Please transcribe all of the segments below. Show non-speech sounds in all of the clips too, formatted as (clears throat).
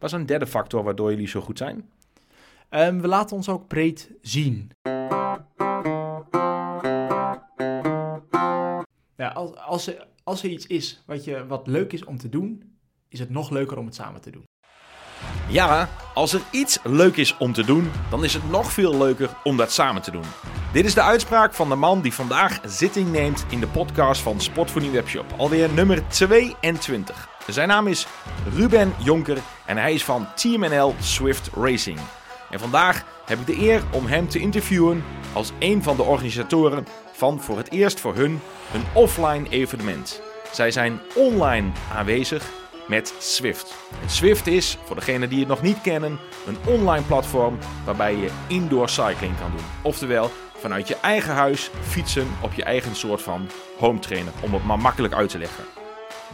Wat is een derde factor waardoor jullie zo goed zijn? Ehm, we laten ons ook breed zien. Ja, als, als, er, als er iets is wat, je, wat leuk is om te doen, is het nog leuker om het samen te doen. Ja, als er iets leuk is om te doen, dan is het nog veel leuker om dat samen te doen. Dit is de uitspraak van de man die vandaag zitting neemt in de podcast van Sport voor Nieuw Webshop. Alweer nummer 22. Zijn naam is Ruben Jonker en hij is van Team NL Swift Racing. En vandaag heb ik de eer om hem te interviewen als een van de organisatoren van voor het eerst voor hun een offline evenement. Zij zijn online aanwezig met Swift. En Swift is, voor degenen die het nog niet kennen, een online platform waarbij je indoor cycling kan doen. Oftewel, vanuit je eigen huis fietsen op je eigen soort van home trainer, om het maar makkelijk uit te leggen.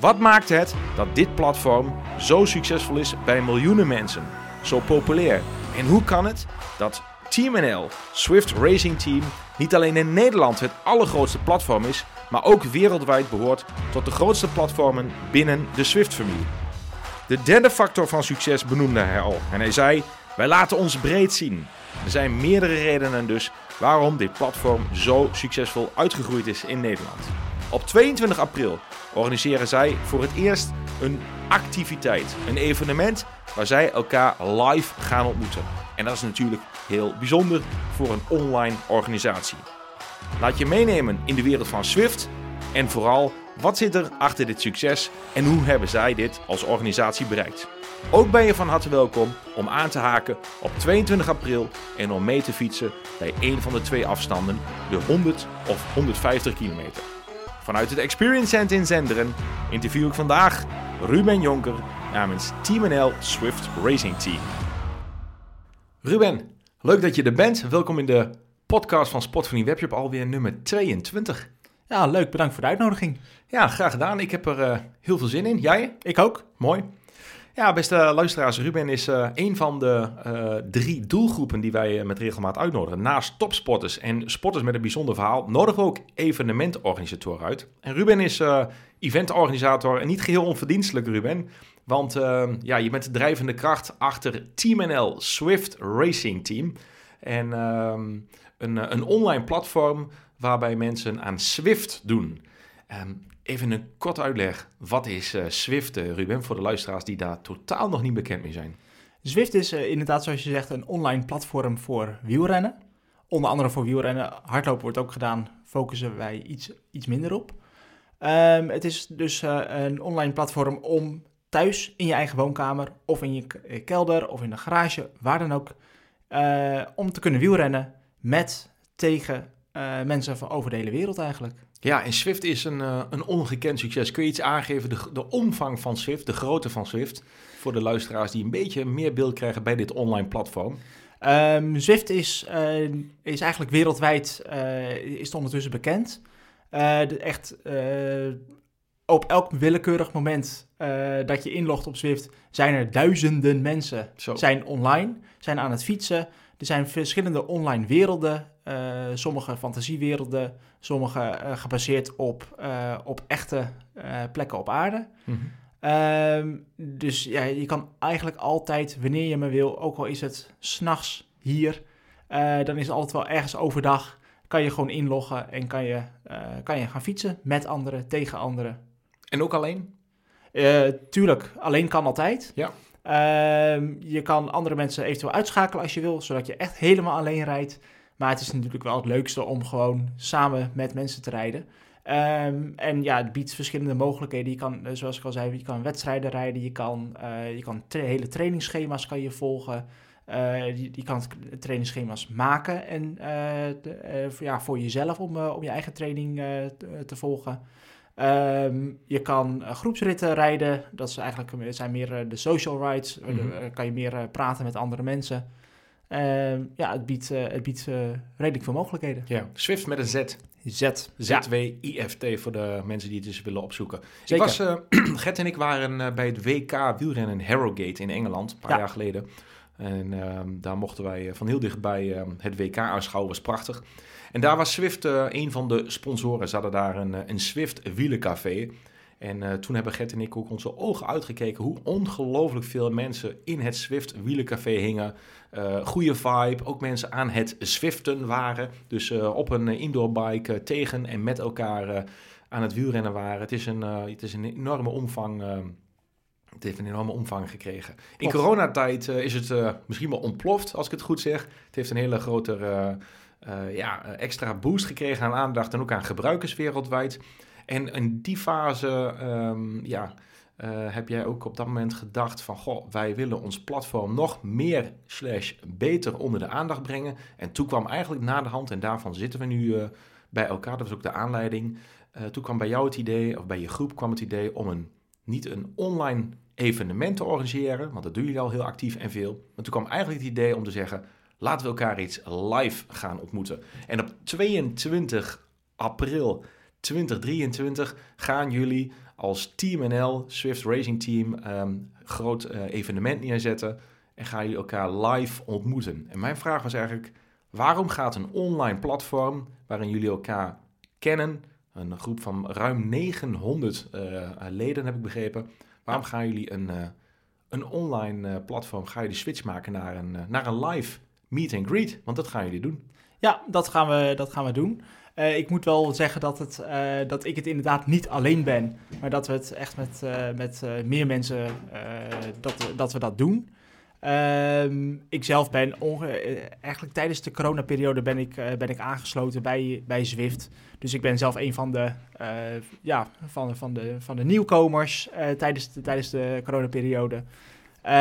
Wat maakt het dat dit platform zo succesvol is bij miljoenen mensen, zo populair? En hoe kan het dat Team NL, Swift Racing Team, niet alleen in Nederland het allergrootste platform is, maar ook wereldwijd behoort tot de grootste platformen binnen de Swift-familie? De derde factor van succes benoemde hij al en hij zei: Wij laten ons breed zien. Er zijn meerdere redenen dus waarom dit platform zo succesvol uitgegroeid is in Nederland. Op 22 april organiseren zij voor het eerst een activiteit, een evenement waar zij elkaar live gaan ontmoeten. En dat is natuurlijk heel bijzonder voor een online organisatie. Laat je meenemen in de wereld van Swift en vooral wat zit er achter dit succes en hoe hebben zij dit als organisatie bereikt. Ook ben je van harte welkom om aan te haken op 22 april en om mee te fietsen bij een van de twee afstanden, de 100 of 150 kilometer. Vanuit het Experience Center in Zenderen interview ik vandaag Ruben Jonker namens Team NL Swift Racing Team. Ruben, leuk dat je er bent. Welkom in de podcast van Sport van die Webshop, alweer nummer 22. Ja, leuk. Bedankt voor de uitnodiging. Ja, graag gedaan. Ik heb er uh, heel veel zin in. Jij? Ik ook. Mooi. Ja, beste luisteraars, Ruben is uh, een van de uh, drie doelgroepen die wij met regelmaat uitnodigen. Naast topsporters en sporters met een bijzonder verhaal, nodigen we ook evenementorganisatoren uit. En Ruben is eventorganisator en niet geheel onverdienstelijk, Ruben. Want ja, je bent de drijvende kracht achter Team NL Swift Racing Team. En um, een, een online platform waarbij mensen aan Swift doen. Um, even een kort uitleg. Wat is uh, Swift, uh, Ruben, voor de luisteraars die daar totaal nog niet bekend mee zijn? Zwift is uh, inderdaad, zoals je zegt, een online platform voor wielrennen. Onder andere voor wielrennen. Hardlopen wordt ook gedaan, focussen wij iets, iets minder op. Um, het is dus een online platform om thuis in je eigen woonkamer of in je kelder of in de garage, waar dan ook, om te kunnen wielrennen met, tegen mensen van over de hele wereld eigenlijk. Ja, en Swift is een, uh, een ongekend succes. Kun je iets aangeven, de, de omvang van Swift, de grootte van Swift, voor de luisteraars die een beetje meer beeld krijgen bij dit online platform? Um, Swift is, uh, is eigenlijk wereldwijd uh, is ondertussen bekend. De, echt op elk willekeurig moment dat je inlogt op Swift zijn er duizenden mensen Zo. zijn online, zijn aan het fietsen. Er zijn verschillende online werelden, uh, sommige fantasiewerelden, sommige uh, gebaseerd op, uh, op echte plekken op aarde. Mm -hmm. um, dus ja, je kan eigenlijk altijd, wanneer je me wil, ook al is het s'nachts hier, dan is het altijd wel ergens overdag, kan je gewoon inloggen en kan je, kan je gaan fietsen met anderen, tegen anderen. En ook alleen? tuurlijk, alleen kan altijd. Ja. Um, je kan andere mensen eventueel uitschakelen als je wil, zodat je echt helemaal alleen rijdt. Maar het is natuurlijk wel het leukste om gewoon samen met mensen te rijden. Um, en ja, het biedt verschillende mogelijkheden. Je kan, zoals ik al zei, je kan wedstrijden rijden. Je kan, uh, je kan tra hele trainingsschema's kan je volgen. Uh, je, je, kan trainingsschema's maken en, uh, de, ja, voor jezelf om, om je eigen training te, te volgen. Um, je kan groepsritten rijden. Dat is eigenlijk, zijn meer de social rides. Mm -hmm. kan je meer praten met andere mensen. Um, ja, het biedt, het biedt redelijk veel mogelijkheden. Ja, Swift met een Z. Z. Z-W-I-F-T voor de mensen die het dus willen opzoeken. Zeker. Ik was, (clears throat) Gert en ik waren bij het WK wielrennen in Harrogate in Engeland, een paar ja. jaar geleden. En um, daar mochten wij van heel dichtbij het WK aanschouwen, was prachtig. En daar was Swift uh, een van de sponsoren. Ze hadden daar een, een Swift wielencafé. En eh, toen hebben Gert en ik ook onze ogen uitgekeken hoe ongelooflijk veel mensen in het Swift wielencafé hingen. Uh, goede vibe, ook mensen aan het Swiften waren. Dus op een indoorbike tegen en met elkaar aan het wielrennen waren. Het is een, het is een enorme omvang het heeft een enorme omvang gekregen. In coronatijd is het misschien wel ontploft, als ik het goed zeg. Het heeft een hele grote ja, extra boost gekregen aan aandacht en ook aan gebruikers wereldwijd. En in die fase um, ja, heb jij ook op dat moment gedacht van... Goh, wij willen ons platform nog meer slash beter onder de aandacht brengen. En toen kwam eigenlijk na de hand, en daarvan zitten we nu bij elkaar. Dat was ook de aanleiding. toen kwam bij jou het idee, of bij je groep kwam het idee om een niet een online evenementen organiseren, want dat doen jullie al heel actief en veel. Maar toen kwam eigenlijk het idee om te zeggen, laten we elkaar iets live gaan ontmoeten. En op 22 april 2023 gaan jullie als Team NL, Swift Racing Team, um, groot uh, evenement neerzetten en gaan jullie elkaar live ontmoeten. En mijn vraag was eigenlijk, waarom gaat een online platform waarin jullie elkaar kennen, een groep van ruim 900 uh, eh, leden heb ik begrepen, Waarom gaan jullie een, uh, een online platform, ga je de switch maken naar een, naar een live meet and greet? Want dat gaan jullie doen. Ja, dat gaan we, dat gaan we doen. Ik moet wel zeggen dat, het, dat ik het inderdaad niet alleen ben, maar dat we het echt met, met meer mensen dat, dat we dat doen. Um, ik zelf ben eigenlijk tijdens de coronaperiode ben ik, ben ik aangesloten bij, bij Zwift. Dus ik ben zelf een van de, ja, van, van, de, van de nieuwkomers tijdens, de, tijdens de coronaperiode. Uh,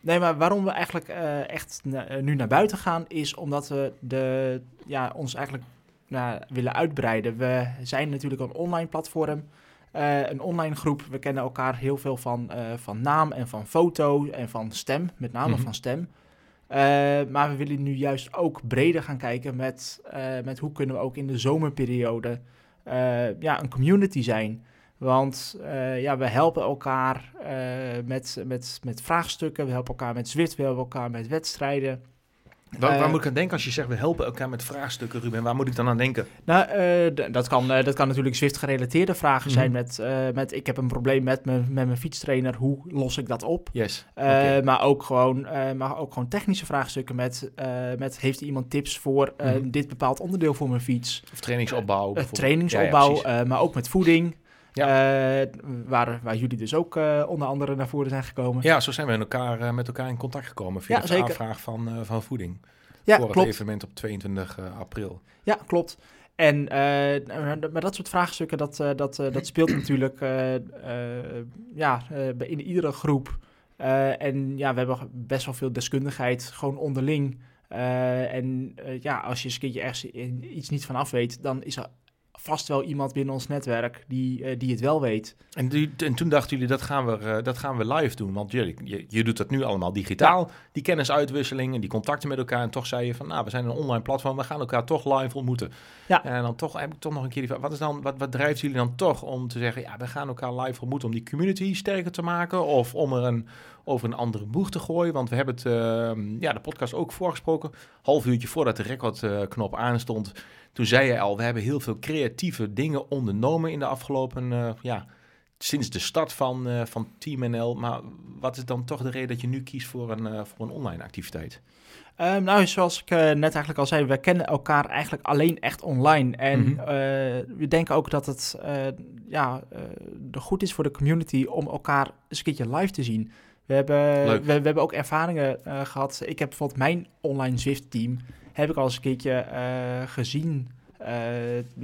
nee, maar waarom we eigenlijk echt nu naar buiten gaan, is omdat we de, ja, ons eigenlijk nou, willen uitbreiden. We zijn natuurlijk een online platform, een online groep. We kennen elkaar heel veel van, van naam en van foto en van stem, met name mm -hmm. van stem. Uh, maar we willen nu juist ook breder gaan kijken met, met hoe kunnen we ook in de zomerperiode ja, een community zijn. Want ja, we helpen elkaar met, met, met vraagstukken, we helpen elkaar met Zwift, we helpen elkaar met wedstrijden. Waar, waar, moet ik aan denken als je zegt we helpen elkaar met vraagstukken, Ruben? Waar moet ik dan aan denken? Nou, uh, dat, kan, uh, dat kan natuurlijk Zwift-gerelateerde vragen mm zijn met, uh, met ik heb een probleem met, me, met mijn fietstrainer, hoe los ik dat op? Yes. Okay. Maar, ook gewoon, maar ook gewoon technische vraagstukken met, met heeft iemand tips voor mm -hmm. dit bepaald onderdeel voor mijn fiets? Of trainingsopbouw. trainingsopbouw, ja, ja, maar ook met voeding. Ja. Uh, waar, waar jullie dus ook uh, onder andere naar voren zijn gekomen. Ja, zo zijn we in elkaar, uh, met elkaar in contact gekomen via ja, de aanvraag van, van voeding. Ja, voor klopt. het evenement op 22 april. Ja, klopt. En maar dat soort vraagstukken, dat, dat, dat speelt natuurlijk ja, in iedere groep. en ja, we hebben best wel veel deskundigheid, gewoon onderling. en ja, als je eens een keertje ergens iets niet van af weet, dan is er vast wel iemand binnen ons netwerk die, uh, die het wel weet. En, die, en, toen dachten jullie, dat gaan we, uh, dat gaan we live doen. Want jullie, je, je doet dat nu allemaal digitaal, ja. die kennisuitwisseling en die contacten met elkaar. En toch zei je van, nou, we zijn een online platform, we gaan elkaar toch live ontmoeten. Ja. En dan toch heb ik toch nog een keer die wat is dan, wat, wat drijft jullie dan toch om te zeggen, ja, we gaan elkaar live ontmoeten om die community sterker te maken? Of om er een over een andere boeg te gooien. Want we hebben het, uh, ja, de podcast ook voorgesproken. Half uurtje voordat de recordknop aanstond. Toen zei je al, we hebben heel veel creatieve dingen ondernomen in de afgelopen, uh, ja, sinds de start van, uh, van Team NL. Maar wat is dan toch de reden dat je nu kiest voor een, voor een online activiteit? Um, nou, zoals ik uh, net eigenlijk al zei, we kennen elkaar eigenlijk alleen echt online. En mm -hmm. uh, we denken ook dat het uh, ja, goed is voor de community om elkaar eens een keertje live te zien. We hebben, we, we, hebben ook ervaringen gehad. Ik heb bijvoorbeeld mijn online Zwift-team heb ik al eens een keertje gezien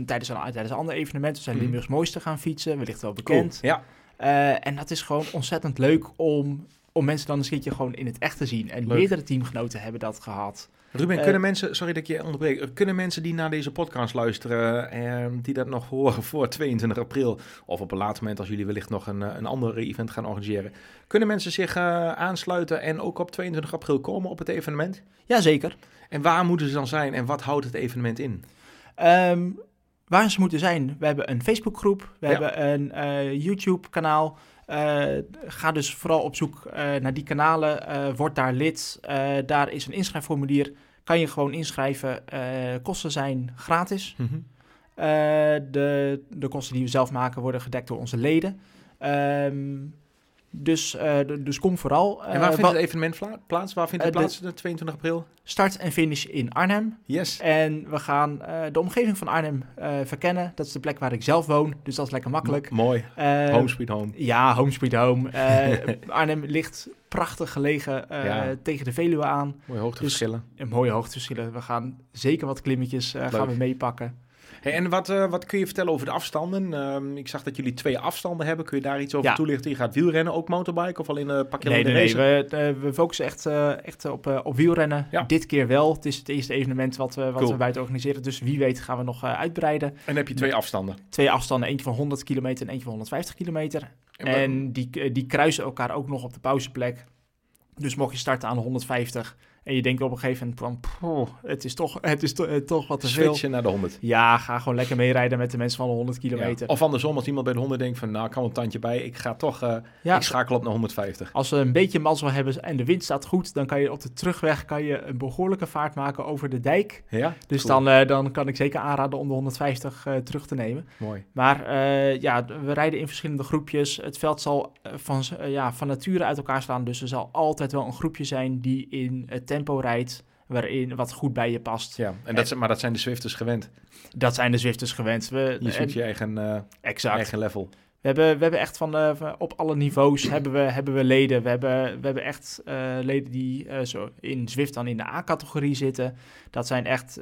tijdens, een, tijdens een ander evenement. We zijn mm -hmm. Limburgs mooiste gaan fietsen, wellicht wel bekend. Cool, ja. en dat is gewoon ontzettend leuk om om mensen dan een keertje gewoon in het echt te zien. En Leuk. meerdere teamgenoten hebben dat gehad. Ruben, uh, kunnen mensen, sorry dat ik je onderbreek, kunnen mensen die naar deze podcast luisteren, uh, die dat nog horen voor 22 april, of op een later moment als jullie wellicht nog een, een ander event gaan organiseren, kunnen mensen zich aansluiten en ook op 22 april komen op het evenement? Jazeker. En waar moeten ze dan zijn en wat houdt het evenement in? Um, waar ze moeten zijn, we hebben een Facebookgroep, we ja. hebben een uh, YouTube-kanaal. Uh, ga dus vooral op zoek uh, naar die kanalen. Uh, word daar lid. daar is een inschrijfformulier. Kan je gewoon inschrijven. kosten zijn gratis. Mm -hmm. Eh, de, de kosten die we zelf maken worden gedekt door onze leden. Ehm, dus, eh, dus kom vooral. En waar Eh, vindt het evenement plaats? Waar vindt het Eh, plaats? De 22 april? Start en finish in Arnhem. Yes. En we gaan de omgeving van Arnhem verkennen. Dat is de plek waar ik zelf woon, dus dat is lekker makkelijk. M- mooi. Home sweet home. Ja, home sweet home. (laughs) Arnhem ligt prachtig gelegen Ja. tegen de Veluwe aan. Mooie hoogteverschillen. En mooie hoogteverschillen. We gaan zeker wat klimmetjes gaan we meepakken. Hey, en wat, eh, wat kun je vertellen over de afstanden? Ehm, ik zag dat jullie twee afstanden hebben. Kun je daar iets over Ja. toelichten? Je gaat wielrennen, ook motorbike of alleen uh, pak je Nee, alleen nee, de nee. race? We, eh, we focussen echt, echt op, op wielrennen. Ja. Dit keer wel. Het is het eerste evenement wat, we wat Cool. we buiten organiseren. Dus wie weet gaan we nog uitbreiden. En heb je twee afstanden. Twee afstanden. Eentje van 100 kilometer en eentje van 150 kilometer. En, En die, die kruisen elkaar ook nog op de pauzeplek. Dus mocht je starten aan de 150 en je denkt op een gegeven moment van, "Poeh, het is toch, het is to- eh, toch wat te veel. switchen naar de 100. Ja, ga gewoon lekker meerijden met de mensen van de 100 kilometer. Ja. Of andersom, als iemand bij de 100 denkt van, nou, ik kan een tandje bij. Ik ga toch, eh, Ja, ik schakel op naar 150. als we een beetje mazzel hebben en de wind staat goed, dan kan je op de terugweg kan je een behoorlijke vaart maken over de dijk. Ja? Dus Cool. dan, eh, dan kan ik zeker aanraden om de 150 eh, terug te nemen. Mooi. Maar ja, we rijden in verschillende groepjes. Het veld zal van, ja, van nature uit elkaar slaan. Dus er zal altijd wel een groepje zijn die in het tempo rijdt. Waarin wat goed bij je past. Ja, en dat, zijn- maar dat zijn de Swifters gewend. Dat zijn de Zwifters gewend. We, Je en- zoekt je eigen, exact. eigen level. We hebben, we hebben echt van, eh, van op alle niveaus hebben we, hebben we leden. We hebben, we hebben echt eh, leden die zo in Zwift dan in de A-categorie zitten. Dat zijn echt,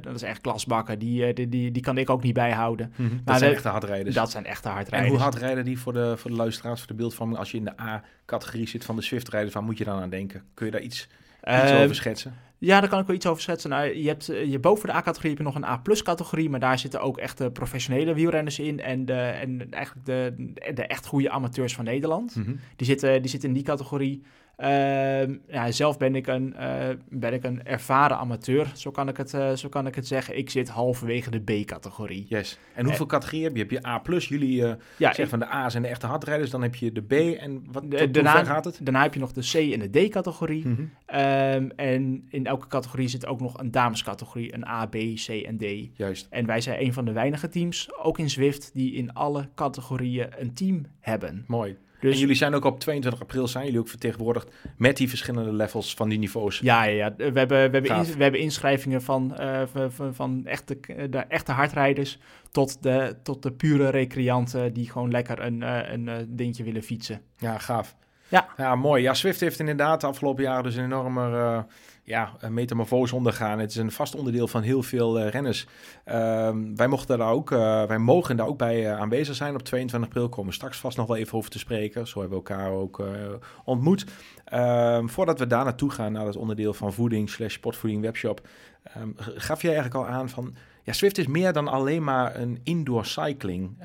dat is echt klasbakken. Die, die, die, die kan ik ook niet bijhouden. Dat Maar zijn we- echte hardrijders. Dat zijn echte en hardrijders. hoe hard rijden die voor de, voor de luisteraars, voor de beeldvorming? Als je in de A-categorie zit van de Swift-rijders, waar moet je dan aan denken? Kun je daar iets, iets Eh, over schetsen? Ja, daar kan ik wel iets over schetsen. Nou, je hebt eh, je boven de A-categorie heb je nog een A-plus-categorie, maar daar zitten ook echt de professionele wielrenners in en, de, en eigenlijk de, de echt goede amateurs van Nederland. Mhm. Die zitten, die zitten in die categorie. Ehm, ja, zelf ben ik, een, eh, ben ik een ervaren amateur, zo kan, ik het, eh, zo kan ik het zeggen. Ik zit halverwege de B-categorie. Yes. En hoeveel categorieën heb je? Heb je A+, jullie eh Ja, zeggen van de A zijn de echte hardrijders, dan heb je de B en wat, De- daarna- gaat het? daarna heb je nog de C- en de D-categorie. Mhm. Ehm, en in elke categorie zit ook nog een damescategorie, een A, B, C en D. Juist. En wij zijn een van de weinige teams, ook in Zwift, die in alle categorieën een team hebben. Mooi. Dus en jullie zijn ook op 22 april, zijn jullie ook vertegenwoordigd met die verschillende levels van die niveaus? ja, ja, ja. We, hebben, we, hebben ins- we hebben inschrijvingen van, eh, van, van, echte, de echte hardrijders tot de, tot de pure recreanten die gewoon lekker een, eh, een eh, dingetje willen fietsen. Ja, gaaf. Ja. ja, mooi. Ja, Swift heeft inderdaad de afgelopen jaren dus een enorme eh, ja, een ondergaan. Het is een vast onderdeel van heel veel eh, renners. Ehm, wij, mochten daar ook, eh, wij mogen daar ook bij eh, aanwezig zijn op 22 april. Komen we straks vast nog wel even over te spreken. Zo hebben we elkaar ook ontmoet. Ehm, voordat we daar naartoe gaan, naar het onderdeel van voeding slash sportvoeding webshop, ehm, gaf jij eigenlijk al aan van... Ja, Swift is meer dan alleen maar een indoor cycling.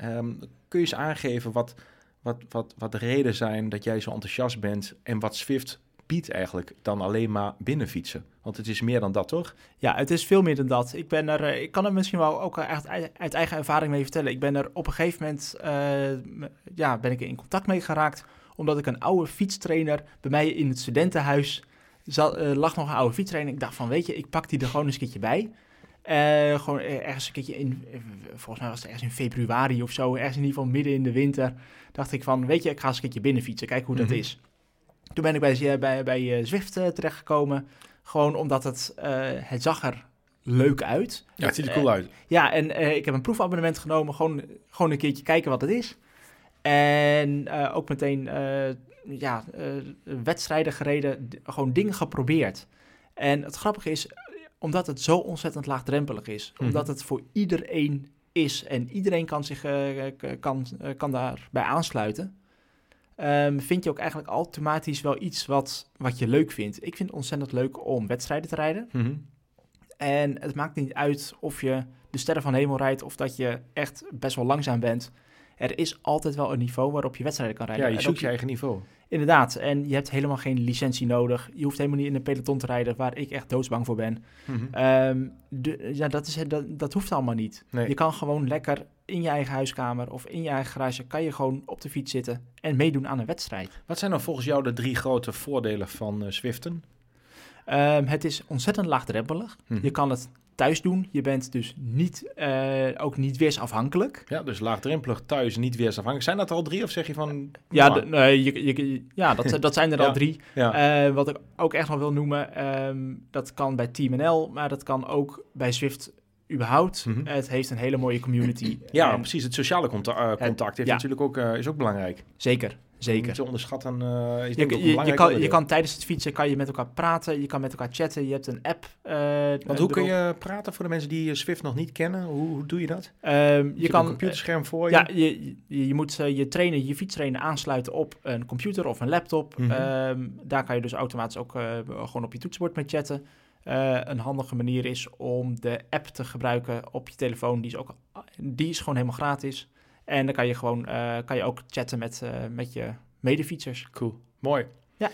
Kun je eens aangeven wat, wat, wat, wat de reden zijn dat jij zo enthousiast bent en wat Swift biedt eigenlijk dan alleen maar binnenfietsen? Want het is meer dan dat, toch? Ja, het is veel meer dan dat. Ik, ben er, eh, ik kan er misschien wel ook echt uit, eigen ervaring mee vertellen. Ik ben er op een gegeven moment eh, ja, ben ik in contact mee geraakt. Omdat ik een oude fietstrainer bij mij in het studentenhuis zat, eh, lag nog een oude fietstrainer. Ik dacht van, weet je, ik pak die er gewoon eens een keertje bij. Eh, gewoon eh, ergens een keertje in, eh, volgens mij was het ergens in februari of zo, ergens in ieder geval midden in de winter. Dacht ik van, weet je, ik ga eens een keertje binnen fietsen, kijken hoe Mhm. dat is. Toen ben ik bij, bij, bij eh, Zwift eh, terechtgekomen. Gewoon omdat het, eh, het zag er leuk uit. Ja, het ziet er cool uit. Ja, en eh, ik heb een proefabonnement genomen. Gewoon, gewoon een keertje kijken wat het is. En eh, ook meteen eh, ja, eh, wedstrijden gereden. Gewoon dingen geprobeerd. En het grappige is, omdat het zo ontzettend laagdrempelig is. Mhm. Omdat het voor iedereen is. En iedereen kan, zich, eh, kan, eh, kan daarbij aansluiten. Ehm, vind je ook eigenlijk automatisch wel iets wat, wat je leuk vindt. Ik vind het ontzettend leuk om wedstrijden te rijden. Mhm. En het maakt niet uit of je de sterren van hemel rijdt of dat je echt best wel langzaam bent. Er is altijd wel een niveau waarop je wedstrijden kan rijden. Ja, je zoekt je eigen niveau. Inderdaad, en je hebt helemaal geen licentie nodig. Je hoeft helemaal niet in een peloton te rijden, waar ik echt doodsbang voor ben. Mhm. Ehm, de, ja, dat, is, dat, dat hoeft allemaal niet. Nee. Je kan gewoon lekker in je eigen huiskamer of in je eigen garage... kan je gewoon op de fiets zitten en meedoen aan een wedstrijd. Wat zijn dan volgens jou de drie grote voordelen van eh, Swiften? Ehm, het is ontzettend laagdrempelig. Mhm. Je kan het thuis doen. Je bent dus niet, eh, ook niet weersafhankelijk. Ja, dus laagdrempelig thuis, niet weersafhankelijk. Zijn dat er al drie of zeg je van... Ja, de- nee, je, je, ja dat, dat zijn er (laughs) al drie. ja. Eh, wat ik ook echt nog wil noemen, ehm, dat kan bij Team NL, maar dat kan ook bij Zwift überhaupt. Mhm. Het heeft een hele mooie community. ja, En precies. Het sociale conta- eh, contact heeft ja. natuurlijk ook, is ook belangrijk. Zeker, zeker. Niet te onderschatten. eh Je, kan, je kan tijdens het fietsen kan je met elkaar praten, je kan met elkaar chatten, je hebt een app. eh, Want hoe kun je praten voor de mensen die eh, Swift nog niet kennen? Hoe, hoe doe je dat? Ehm, Je, je kan een computerscherm voor je. Ja, je, je, moet eh, je trainer, je fietstrainer aansluiten op een computer of een laptop. Ehm, daar kan je dus automatisch ook eh, gewoon op je toetsenbord mee chatten. Eh, een handige manier is om de app te gebruiken op je telefoon. Die is, ook, die is gewoon helemaal gratis. En dan kan je gewoon eh, kan je ook chatten met, eh, met je medefietsers. Cool, mooi. Ja.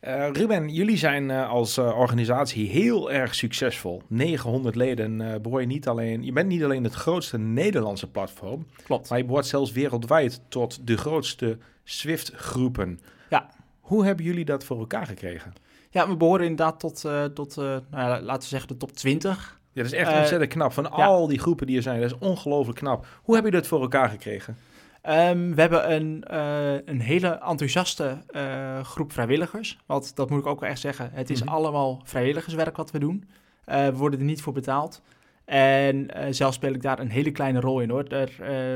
Eh, Ruben, jullie zijn als organisatie heel erg succesvol. 900 leden eh behoor je niet alleen. Je bent niet alleen het grootste Nederlandse platform, Klopt. maar je behoort zelfs wereldwijd tot de grootste Swift-groepen. Ja. Hoe hebben jullie dat voor elkaar gekregen? Ja, we behoren inderdaad tot, tot nou ja, laten we zeggen, de top 20. Ja, dat is echt Eh, ontzettend knap. Van al die groepen die er zijn, dat is ongelooflijk knap. Hoe heb je dat voor elkaar gekregen? Ehm, we hebben een, eh, een hele enthousiaste eh, groep vrijwilligers. Want dat moet ik ook wel echt zeggen. Het is Mhm. allemaal vrijwilligerswerk wat we doen. We worden er niet voor betaald. En zelf speel ik daar een hele kleine rol in hoor. Er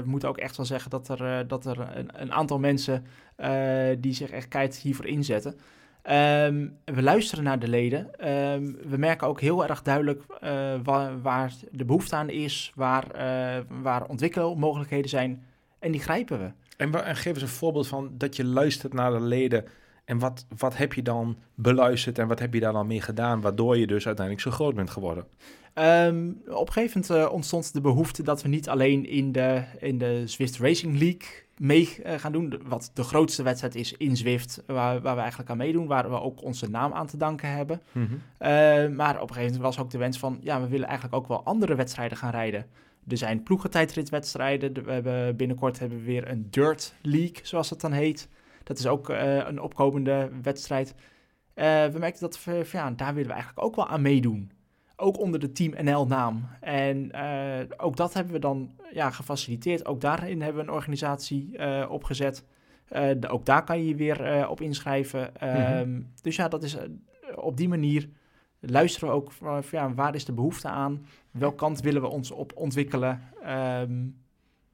moet ook echt wel zeggen dat er, dat er een, een aantal mensen die zich echt keihard hiervoor inzetten. Ehm, we luisteren naar de leden. Ehm, we merken ook heel erg duidelijk eh, waar, de behoefte aan is, waar, eh, waar ontwikkelmogelijkheden zijn. En die grijpen we. En, en geef eens een voorbeeld van dat je luistert naar de leden. En wat, wat heb je dan beluisterd en wat heb je daar dan mee gedaan, waardoor je dus uiteindelijk zo groot bent geworden? Ehm, op een gegeven moment eh, ontstond de behoefte dat we niet alleen in de, in de Zwift Racing League mee eh, gaan doen. Wat de grootste wedstrijd is in Zwift, waar, waar we eigenlijk aan meedoen. Waar we ook onze naam aan te danken hebben. Mhm. Eh, maar op een gegeven moment was ook de wens van... ja, we willen eigenlijk ook wel andere wedstrijden gaan rijden. Er zijn ploegentijdritwedstrijden. De- We hebben, binnenkort hebben we weer een Dirt League, zoals het dan heet. Dat is ook eh, een opkomende wedstrijd. Eh, we merkten dat we, ja, daar willen we eigenlijk ook wel aan meedoen. Ook onder de Team NL-naam. En eh, ook dat hebben we dan ja, gefaciliteerd. Ook daarin hebben we een organisatie eh, opgezet. Eh, de- ook daar kan je je weer eh, op inschrijven. Ehm, Dus ja, dat is eh, op die manier luisteren we ook van ja, waar is de behoefte aan? Welke kant willen we ons op ontwikkelen? Ehm,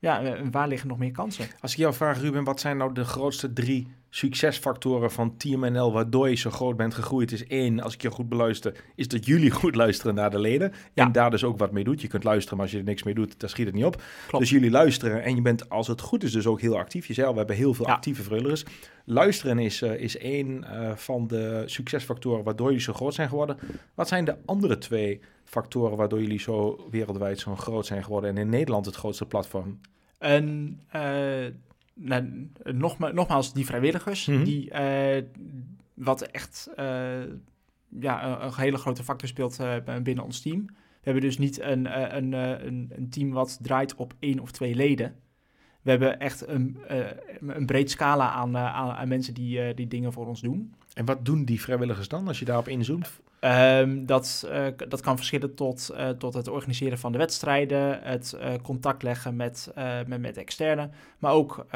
ja, waar liggen nog meer kansen? Als ik jou vraag, Ruben, wat zijn nou de grootste drie succesfactoren van Team NL waardoor je zo groot bent gegroeid? Is één, als ik je goed beluister, is dat jullie (laughs) goed luisteren naar de leden Ja. en daar dus ook wat mee doet. Je kunt luisteren, maar als je er niks mee doet, dan schiet het niet op. Klopt. Dus jullie luisteren en je bent, als het goed is, dus ook heel actief. Je zei al, we hebben heel veel Ja. actieve vrijwilligers. Luisteren is, eh, is één eh, van de succesfactoren waardoor jullie zo groot zijn geworden. Wat zijn de andere twee factoren waardoor jullie zo wereldwijd zo groot zijn geworden en in Nederland het grootste platform? En eh, nou, nogma- nogmaals, die vrijwilligers, Mhm. die eh, wat echt eh, ja, een, een hele grote factor speelt binnen ons team. We hebben dus niet een, een, een, een team wat draait op één of twee leden. We hebben echt een, een breed scala aan, aan, aan mensen die, die dingen voor ons doen. En wat doen die vrijwilligers dan als je daarop inzoomt? Ehm, dat, eh, dat kan verschillen tot, eh, tot het organiseren van de wedstrijden, het eh, contact leggen met, met, met externen. Maar ook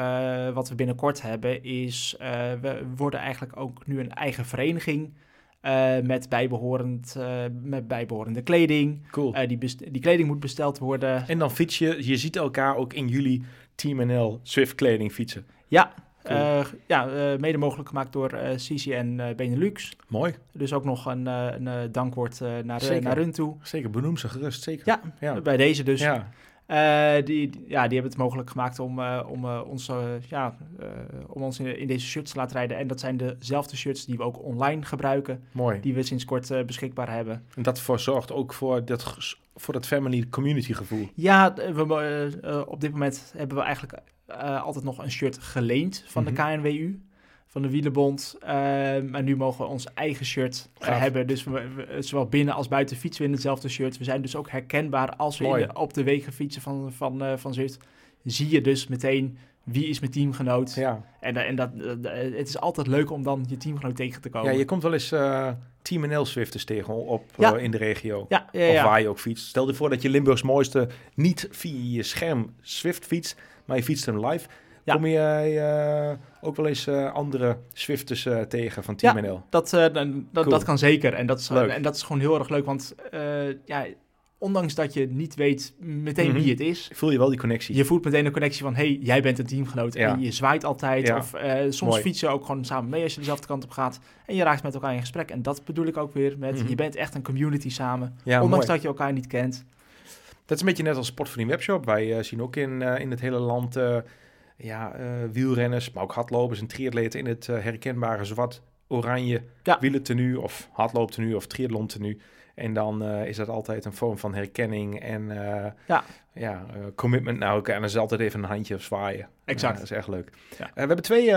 wat we binnenkort hebben is, we worden eigenlijk ook nu een eigen vereniging met, bijbehorend, eh, met bijbehorende kleding. Cool. Die, die kleding moet besteld worden. En dan fiets je, je ziet elkaar ook in jullie Team NL Swift kleding fietsen. Ja, Cool. eh, ja eh, mede mogelijk gemaakt door eh CCN eh, Benelux. Mooi. Dus ook nog een, een dankwoord naar, Zeker. naar hun toe. Zeker, benoem ze gerust, zeker. Ja, ja. bij deze dus. ja. Die, ja, die hebben het mogelijk gemaakt om, om, ons, ja, om ons in, in deze shirts te laten rijden. En dat zijn dezelfde shirts die we ook online gebruiken, mooi. die we sinds kort beschikbaar hebben. En dat voor zorgt ook voor dat, voor dat family community gevoel. Ja, we, op dit moment hebben we eigenlijk eh, altijd nog een shirt geleend van Mhm. de KNWU, van de Wielenbond. Eh, maar nu mogen we ons eigen shirt eh, hebben. Dus we, we- zowel binnen als buiten fietsen we in hetzelfde shirt. We zijn dus ook herkenbaar als we in de- op de wegen fietsen van, van, eh, van Zwift. Zie je dus meteen wie is mijn teamgenoot. Ja. En, en dat, het is altijd leuk om dan je teamgenoot tegen te komen. ja, je komt wel eens uh, Team NL Swifters tegen op, Ja. in de regio. ja, ja, Of waar je ook fietst. Stel je voor dat je Limburgs mooiste niet via je scherm Swift fietst, maar je fietst hem live. Ja. Kom je eh, ook wel eens eh, andere Swifters eh, tegen van Team Ja. NL? Dat, dat, Cool. dat kan zeker. En dat, is, Leuk. en dat is gewoon heel erg leuk. Want ja, ondanks dat je niet weet meteen Mhm. wie het is... Voel je wel die connectie? Je voelt meteen een connectie van, hey, jij bent een teamgenoot. Ja. En je zwaait altijd. Ja. Of soms Mooi. je ook gewoon samen mee als je dezelfde kant op gaat. En je raakt met elkaar in gesprek. En dat bedoel ik ook weer met, Mhm. je bent echt een community samen. ja, ondanks mooi. dat je elkaar niet kent. Dat is een beetje net als Sport voor die webshop. Wij eh, zien ook in, eh, in het hele land eh, ja, wielrenners, maar ook hardlopers en triatleten in het herkenbare zwart-oranje Ja. wielertenue of hardlooptenue of triathlon-tenue. En dan eh, is dat altijd een vorm van herkenning en eh, Ja. ja, eh, commitment naar elkaar. En dan is altijd even een handje of zwaaien. Exact. Dat is echt leuk. Ja. We hebben twee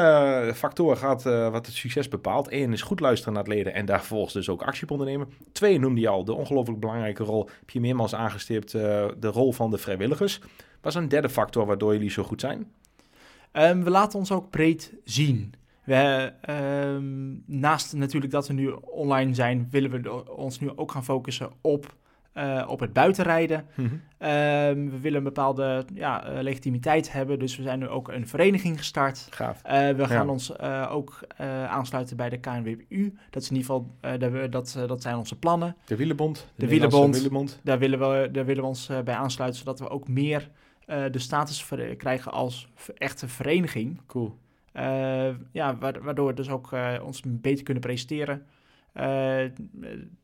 factoren gehad eh, wat het succes bepaalt. Eén is goed luisteren naar het leden en daar vervolgens dus ook actie op ondernemen. Twee noemde je al, de ongelooflijk belangrijke rol, heb je meermaals aangestipt, de rol van de vrijwilligers. Wat is een derde factor waardoor jullie zo goed zijn? Ehm, we laten ons ook breed zien. We, ehm, naast natuurlijk dat we nu online zijn, willen we ons nu ook gaan focussen op, eh, op het buitenrijden. Ehm, we willen een bepaalde ja, eh, legitimiteit hebben, dus we zijn nu ook een vereniging gestart. Gaaf. Eh, we gaan Ja. ons ook aansluiten bij de KNWU. Dat is in ieder geval, dat, dat, zijn onze plannen. De Wielenbond. De, De Wielenbond. Wielenbond. Daar willen we, daar willen we ons bij aansluiten, zodat we ook meer de status krijgen als echte vereniging. Cool. Eh, ja, wa- waardoor we dus ook eh, ons beter kunnen presenteren. Eh,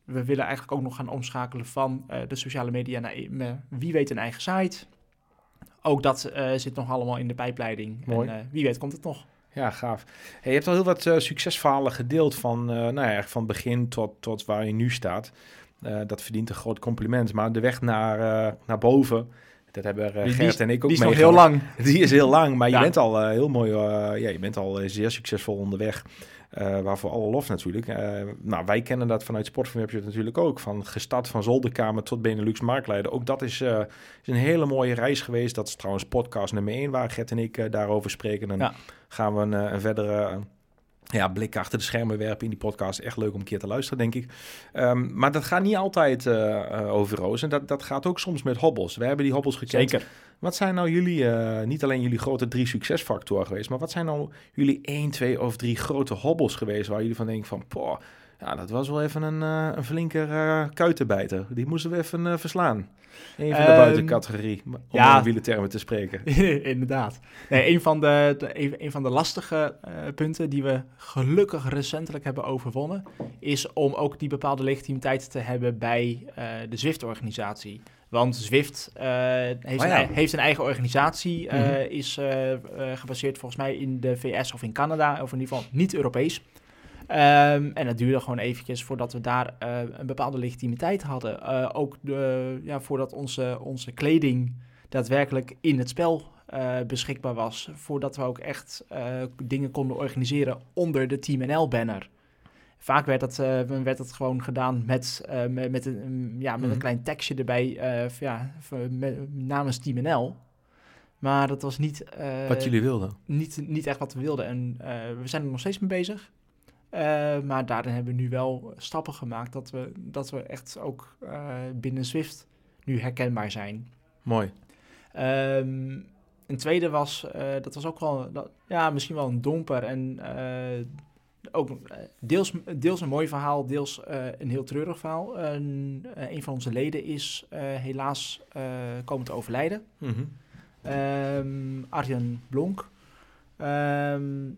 we willen eigenlijk ook nog gaan omschakelen van de sociale media naar wie weet een eigen site. Ook dat zit nog allemaal in de pijpleiding. Mooi. En wie weet komt het nog. Ja, gaaf. Hey, je hebt al heel wat eh, succesverhalen gedeeld van, eh, nou ja, eigenlijk van begin tot, tot waar je nu staat. Dat verdient een groot compliment. Maar de weg naar, naar boven, dat hebben eh, Die- Gert en ik ook Die is nog heel lang. (laughs) Die is heel lang, maar je bent al eh, heel mooi, eh, ja, je bent al zeer succesvol onderweg. Waarvoor alle lof natuurlijk. Nou, wij kennen dat vanuit Sport van Webshop natuurlijk ook. Van gestart van zolderkamer tot Benelux marktleider. Ook dat is, is een hele mooie reis geweest. Dat is trouwens podcast nummer 1 waar Gert en ik daarover spreken. Dan Ja. gaan we een, een verdere ja, blik achter de schermen werpen in die podcast. Echt leuk om een keer te luisteren, denk ik. Ehm, maar dat gaat niet altijd eh, eh, over rozen. Dat, dat gaat ook soms met hobbels. We hebben die hobbels gekend. Zeker. Wat zijn nou jullie, eh, niet alleen jullie grote drie succesfactoren geweest, maar wat zijn nou jullie één, twee of drie grote hobbels geweest waar jullie van denken van, poh, ja, dat was wel even een, eh, een flinke eh, kuitenbijter. Die moesten we even eh, verslaan. Een van de Ehm, buitencategorie, om ja. in wielertermen te spreken. (laughs) Inderdaad. Nee, een, van de, de- een, een van de lastige punten die we gelukkig recentelijk hebben overwonnen, is om ook die bepaalde legitimiteit te hebben bij de Zwift-organisatie. Want Zwift heeft, Oh een, ja. ei- heeft een eigen organisatie, Mhm. is eh, gebaseerd volgens mij in de VS of in Canada, of in ieder geval niet Europees. Ehm, en het duurde gewoon eventjes voordat we daar eh, een bepaalde legitimiteit hadden. Eh, ook de, ja, voordat onze, onze kleding daadwerkelijk in het spel eh, beschikbaar was. Voordat we ook echt dingen konden organiseren onder de Team NL-banner. Vaak werd dat, werd dat gewoon gedaan met, met, met een, mm, ja, met Mhm. een klein tekstje erbij ja, namens Team NL. Maar dat was niet, wat jullie wilden. niet, niet echt wat we wilden. En we zijn er nog steeds mee bezig. Eh, maar daarin hebben we nu wel stappen gemaakt dat we, dat we echt ook eh, binnen Swift nu herkenbaar zijn. Mooi. Ehm, een tweede was, eh, dat was ook wel, dat, ja, misschien wel een domper. En ook deels, deels een mooi verhaal, deels een heel treurig verhaal. Een, een van onze leden is helaas eh, komen te overlijden. Mhm. Ehm, Arjen Blonk. Ehm,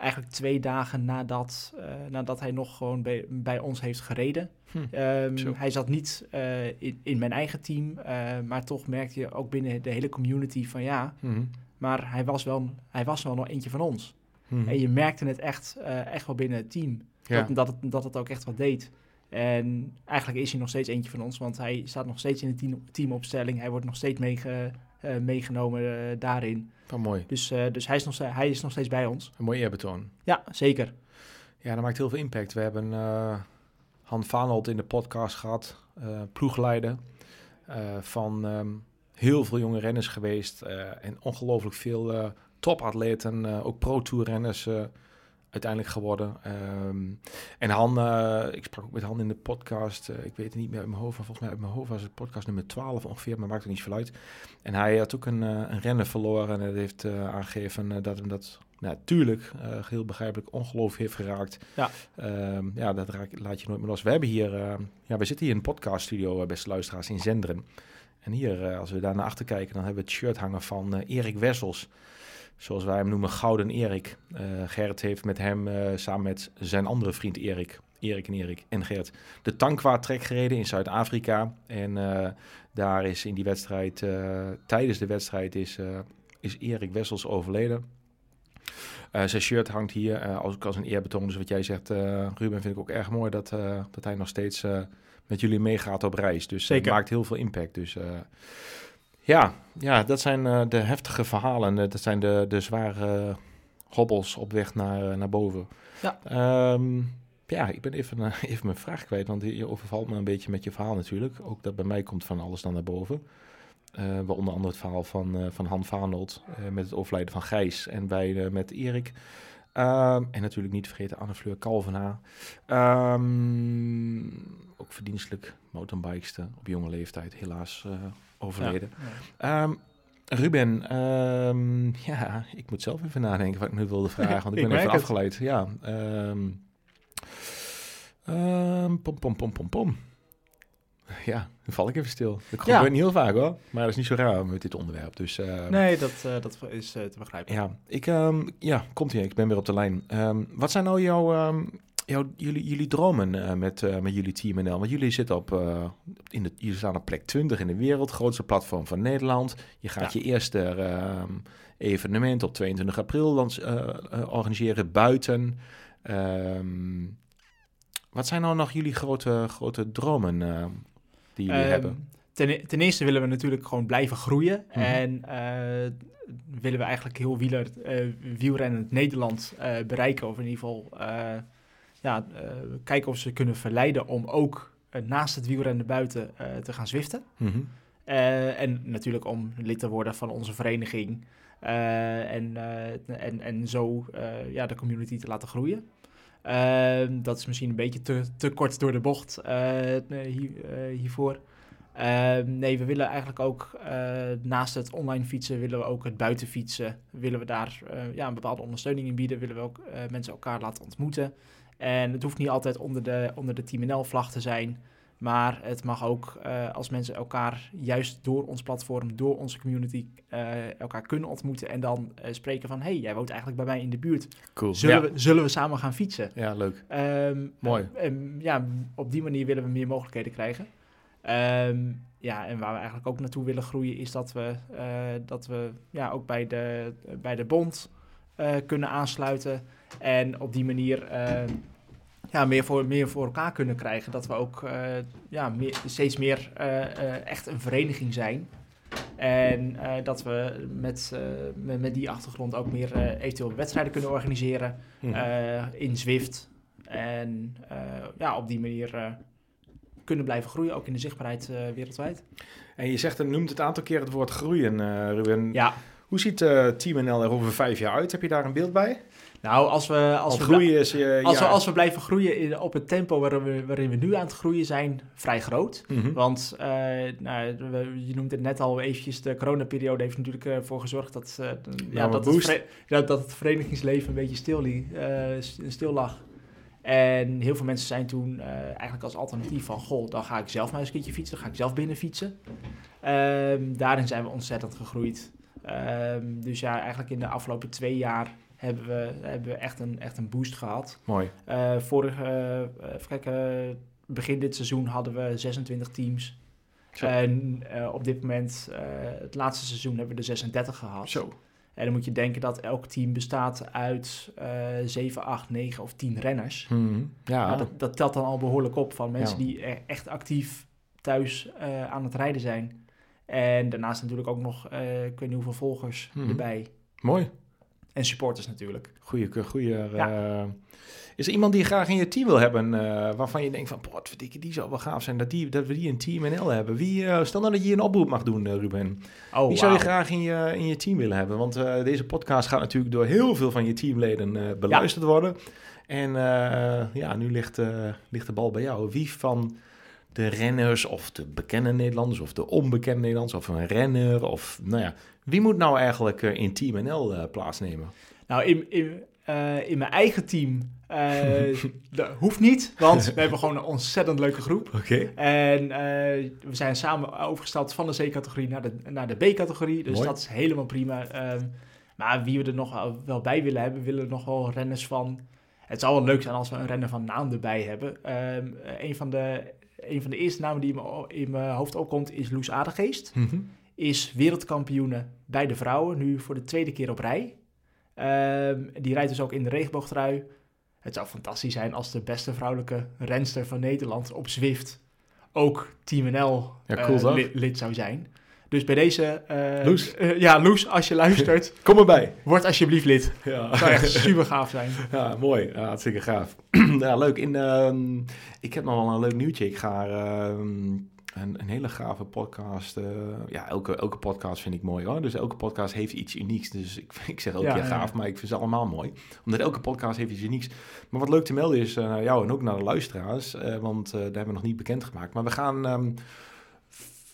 eigenlijk twee dagen nadat, eh, nadat hij nog gewoon bij, bij ons heeft gereden. Hm. Ehm, hij zat niet eh, in, in mijn eigen team, eh, maar toch merkte je ook binnen de hele community van ja, Mhm. maar hij was wel, hij was wel nog eentje van ons. Mhm. En je merkte het echt, echt wel binnen het team, Ja. dat, dat, het, dat het ook echt wat deed. En eigenlijk is hij nog steeds eentje van ons, want hij staat nog steeds in de team, teamopstelling. Hij wordt nog steeds meege, eh, meegenomen eh, daarin. Van mooi. Dus, eh, dus hij, is nog, hij is nog steeds bij ons. Een mooi eerbetoon. Ja, zeker. Ja, dat maakt heel veel impact. We hebben Han Vaanold in de podcast gehad, eh ploegleider van ehm, heel veel jonge renners geweest en ongelooflijk veel topatleten, ook pro-tourrenners uh, uiteindelijk geworden. Um, en Han, uh, ik sprak ook met Han in de podcast, ik weet het niet meer uit mijn hoofd, maar volgens mij uit mijn hoofd was het podcast nummer 12 ongeveer, maar maakt er niet zoveel uit. En hij had ook een, een rennen verloren en hij heeft aangegeven dat hem dat natuurlijk, uh, heel begrijpelijk, ongeloof heeft geraakt. Ja, um, ja dat raak, laat je nooit meer los. We hebben hier, uh, ja, we zitten hier in een podcaststudio, beste luisteraars, in Zenderen. En hier, als we daar naar achter kijken, dan hebben we het shirt hangen van Erik Wessels. Zoals wij hem noemen, Gouden Erik. Gerrit heeft met hem, samen met zijn andere vriend Erik, Erik en Erik en Gert, de Tankwa-trek gereden in Zuid-Afrika. En daar is in die wedstrijd, tijdens de wedstrijd, is, is Erik Wessels overleden. Uh, zijn shirt hangt hier uh, als, als een eerbetoon. Dus wat jij zegt, uh, Ruben, vind ik ook erg mooi dat, dat hij nog steeds met jullie meegaat op reis. Dus het maakt heel veel impact. Dus ja, ja, dat zijn de heftige verhalen. dat zijn de, de zware hobbels op weg naar, naar boven. Ja. Um, ja, ik ben even, (laughs) even mijn vraag kwijt, want je overvalt me een beetje met je verhaal natuurlijk. Ook dat bij mij komt van alles dan naar boven. Uh, waaronder andere het verhaal van, uh, van Han Vaanold met het overlijden van Gijs en wij met Erik. Ehm, en natuurlijk niet vergeten Anne-Fleur Kalvenaar. Um, ook verdienstelijk mountainbikester op jonge leeftijd, helaas overleden. Ja, ja. Um, Ruben, ja, ik moet zelf even nadenken wat ik nu wilde vragen, want ik (laughs) ben even afgeleid. Ja, pom, pom, pom, pom, pom ja, dan val ik even stil. Dat gebeurt niet heel vaak hoor, maar dat is niet zo raar met dit onderwerp. Dus, uh, nee, dat, uh, dat is uh, te begrijpen. Ja, ik, um, ja, komt hier, ik ben weer op de lijn. Um, wat zijn nou jouw, um, jullie, jullie dromen met, met jullie Team NL? Want jullie zitten op, in de, jullie staan op plek 20 in de wereld, grootste platform van Nederland. Je gaat ja. je eerste evenement op 22 april organiseren buiten. wat zijn nou nog jullie grote, grote dromen die jullie hebben? Ten, e-, ten, eerste willen we natuurlijk gewoon blijven groeien. Mm -hmm. En willen we eigenlijk heel wieler, wielrennen Nederland bereiken. Of in ieder geval ja, kijken of ze kunnen verleiden om ook naast het wielrennen buiten te gaan zwiften. Mm -hmm. en natuurlijk om lid te worden van onze vereniging. en, en, en zo ja, de community te laten groeien. Uh, dat is misschien een beetje te, te kort door de bocht uh, hier, uh, hiervoor. Ehm, nee, we willen eigenlijk ook eh, naast het online fietsen, willen we ook het buitenfietsen. Willen we daar ja, een bepaalde ondersteuning in bieden. Willen we ook mensen elkaar laten ontmoeten. En het hoeft niet altijd onder de, onder de Team NL-vlag te zijn. Maar het mag ook uh, als mensen elkaar juist door ons platform, door onze community, uh, elkaar kunnen ontmoeten. En dan uh, spreken van, hey, jij woont eigenlijk bij mij in de buurt. Cool. Zullen, ja. we, zullen we samen gaan fietsen? Ja, leuk. Um, Mooi. ja, op die manier willen we meer mogelijkheden krijgen. Um, ja, en waar we eigenlijk ook naartoe willen groeien is dat we, dat we ja, ook bij de, bij de bond kunnen aansluiten. En op die manier ja, meer, voor, meer voor elkaar kunnen krijgen. Dat we ook uh, ja, meer, steeds meer uh, uh, echt een vereniging zijn. En dat we met, met, met, die achtergrond ook meer eventueel wedstrijden kunnen organiseren in Zwift. En ja, op die manier kunnen blijven groeien, ook in de zichtbaarheid wereldwijd. En je zegt en noemt het aantal keer het woord groeien, Ruben. Ja. Hoe ziet Team NL er over vijf jaar uit? Heb je daar een beeld bij? Nou, als we, als we, groeien is, uh, als, ja. we, als we blijven groeien in, op het tempo waarin we, waarin we nu aan het groeien zijn, vrij groot. Mm -hmm. Want uh, nou, je noemt het net al eventjes, de coronaperiode heeft natuurlijk ervoor uh, gezorgd dat, uh, ja, dat, het dat het verenigingsleven een beetje stil, stil lag. En heel veel mensen zijn toen eigenlijk als alternatief van, goh, dan ga ik zelf maar eens een keertje fietsen, dan ga ik zelf binnen fietsen. Ehm, daarin zijn we ontzettend gegroeid. Um, dus ja, eigenlijk in de afgelopen twee jaar hebben we, hebben we echt, een, echt een boost gehad. Mooi. Uh, vorige, uh, even kijken, begin dit seizoen hadden we 26 teams. Zo. En uh, op dit moment, het laatste seizoen, hebben we er 36 gehad. Zo. En dan moet je denken dat elk team bestaat uit 7, 8, 9 of 10 renners. Hmm. Ja. Nou, dat, dat, telt dan al behoorlijk op van mensen ja. die echt actief thuis aan het rijden zijn. En daarnaast natuurlijk ook nog, ik weet niet hoeveel volgers hmm. erbij. Mooi. En supporters natuurlijk. Goeie, goeie. Ja. eh, is er iemand die je graag in je team wil hebben, eh, waarvan je denkt van, wat verdikke, die zou wel gaaf zijn dat, die, dat we die in Team NL hebben. Wie, eh, stel nou dat je een oproep mag doen, Ruben. Oh, Wie zou je graag in je, in je team willen hebben? Want deze podcast gaat natuurlijk door heel veel van je teamleden beluisterd worden. En ja, nu ligt, ligt de bal bij jou. Wie van de renners of de bekende Nederlanders of de onbekende Nederlanders of een renner of nou ja, wie moet nou eigenlijk eh, in Team NL eh, plaatsnemen? Nou, in, in, eh, in mijn eigen team (laughs) dat hoeft niet, want we hebben gewoon een ontzettend leuke groep. Oké. En we zijn samen overgestapt van de C-categorie naar de, naar de B-categorie. Dus Mooi. dat is helemaal prima. Ehm, maar wie we er nog wel- bij willen hebben, willen nog wel renners van... Het zou wel leuk zijn als we een renner van naam erbij hebben. Eh, een, van de, een van de eerste namen die in mijn, hoofd opkomt is Loes Adegeest. Mhm. Is wereldkampioene bij de vrouwen, nu voor de tweede keer op rij. Ehm, die rijdt dus ook in de regenboogtrui. Het zou fantastisch zijn als de beste vrouwelijke renster van Nederland op Zwift ook Team NL Ja, eh, cool, toch? li- lid zou zijn. Dus bij deze... eh, Loes. (laughs) eh, ja, Loes, als je luistert, (laughs) Kom erbij. word alsjeblieft lid. Ja. Dat zou echt (laughs) super gaaf zijn. Ja, mooi. Ja, hartstikke gaaf. (clears throat) ja, leuk. In, ehm, ik heb nog wel een leuk nieuwtje. Ik ga ehm, een, een hele gave podcast... eh, ja, elke, elke podcast vind ik mooi hoor. Dus elke podcast heeft iets unieks. Dus ik, (laughs) ik zeg elke Ja, gaaf, ja. maar ik vind ze allemaal mooi. Omdat elke podcast heeft iets unieks. Maar wat leuk te melden is, eh, naar jou en ook naar de luisteraars... eh, want daar hebben we nog niet bekendgemaakt. Maar we gaan... ehm,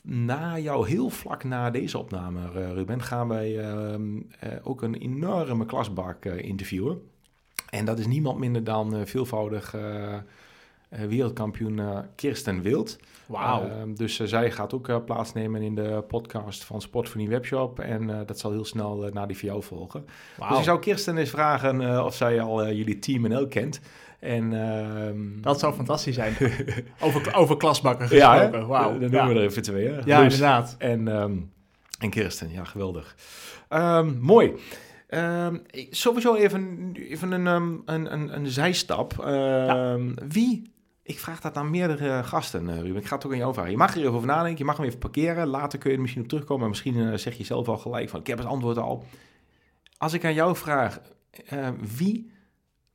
na jou, heel vlak na deze opname, Ruben, gaan wij ehm, eh, ook een enorme klasbak interviewen. En dat is niemand minder dan veelvoudig wereldkampioen eh, Kirsten Wild. Wauw. Ehm, dus eh, zij gaat ook eh, plaatsnemen in de podcast van Sport voor die webshop. En eh, dat zal heel snel eh, na die jou volgen. Dus ik zou Kirsten eens vragen eh, of zij al eh, jullie team NL kent. En, ehm, Dat zou fantastisch zijn. (laughs) Over, over klasbakken ja, gesproken. Wauw. Dan doen Ja, we er even twee. Hè? ja Loes inderdaad. En, ehm, en Kirsten, ja, geweldig. Ehm, mooi. Sowieso even, even een, een, een, een zijstap. Wie? Ik vraag dat aan meerdere gasten, eh, Ruben. Ik ga het ook aan jou vragen. Je mag er even over nadenken. Je mag hem even parkeren. Later kun je er misschien op terugkomen. Maar misschien eh, zeg je zelf al gelijk van... Ik heb het antwoord al. Als ik aan jou vraag... eh, wie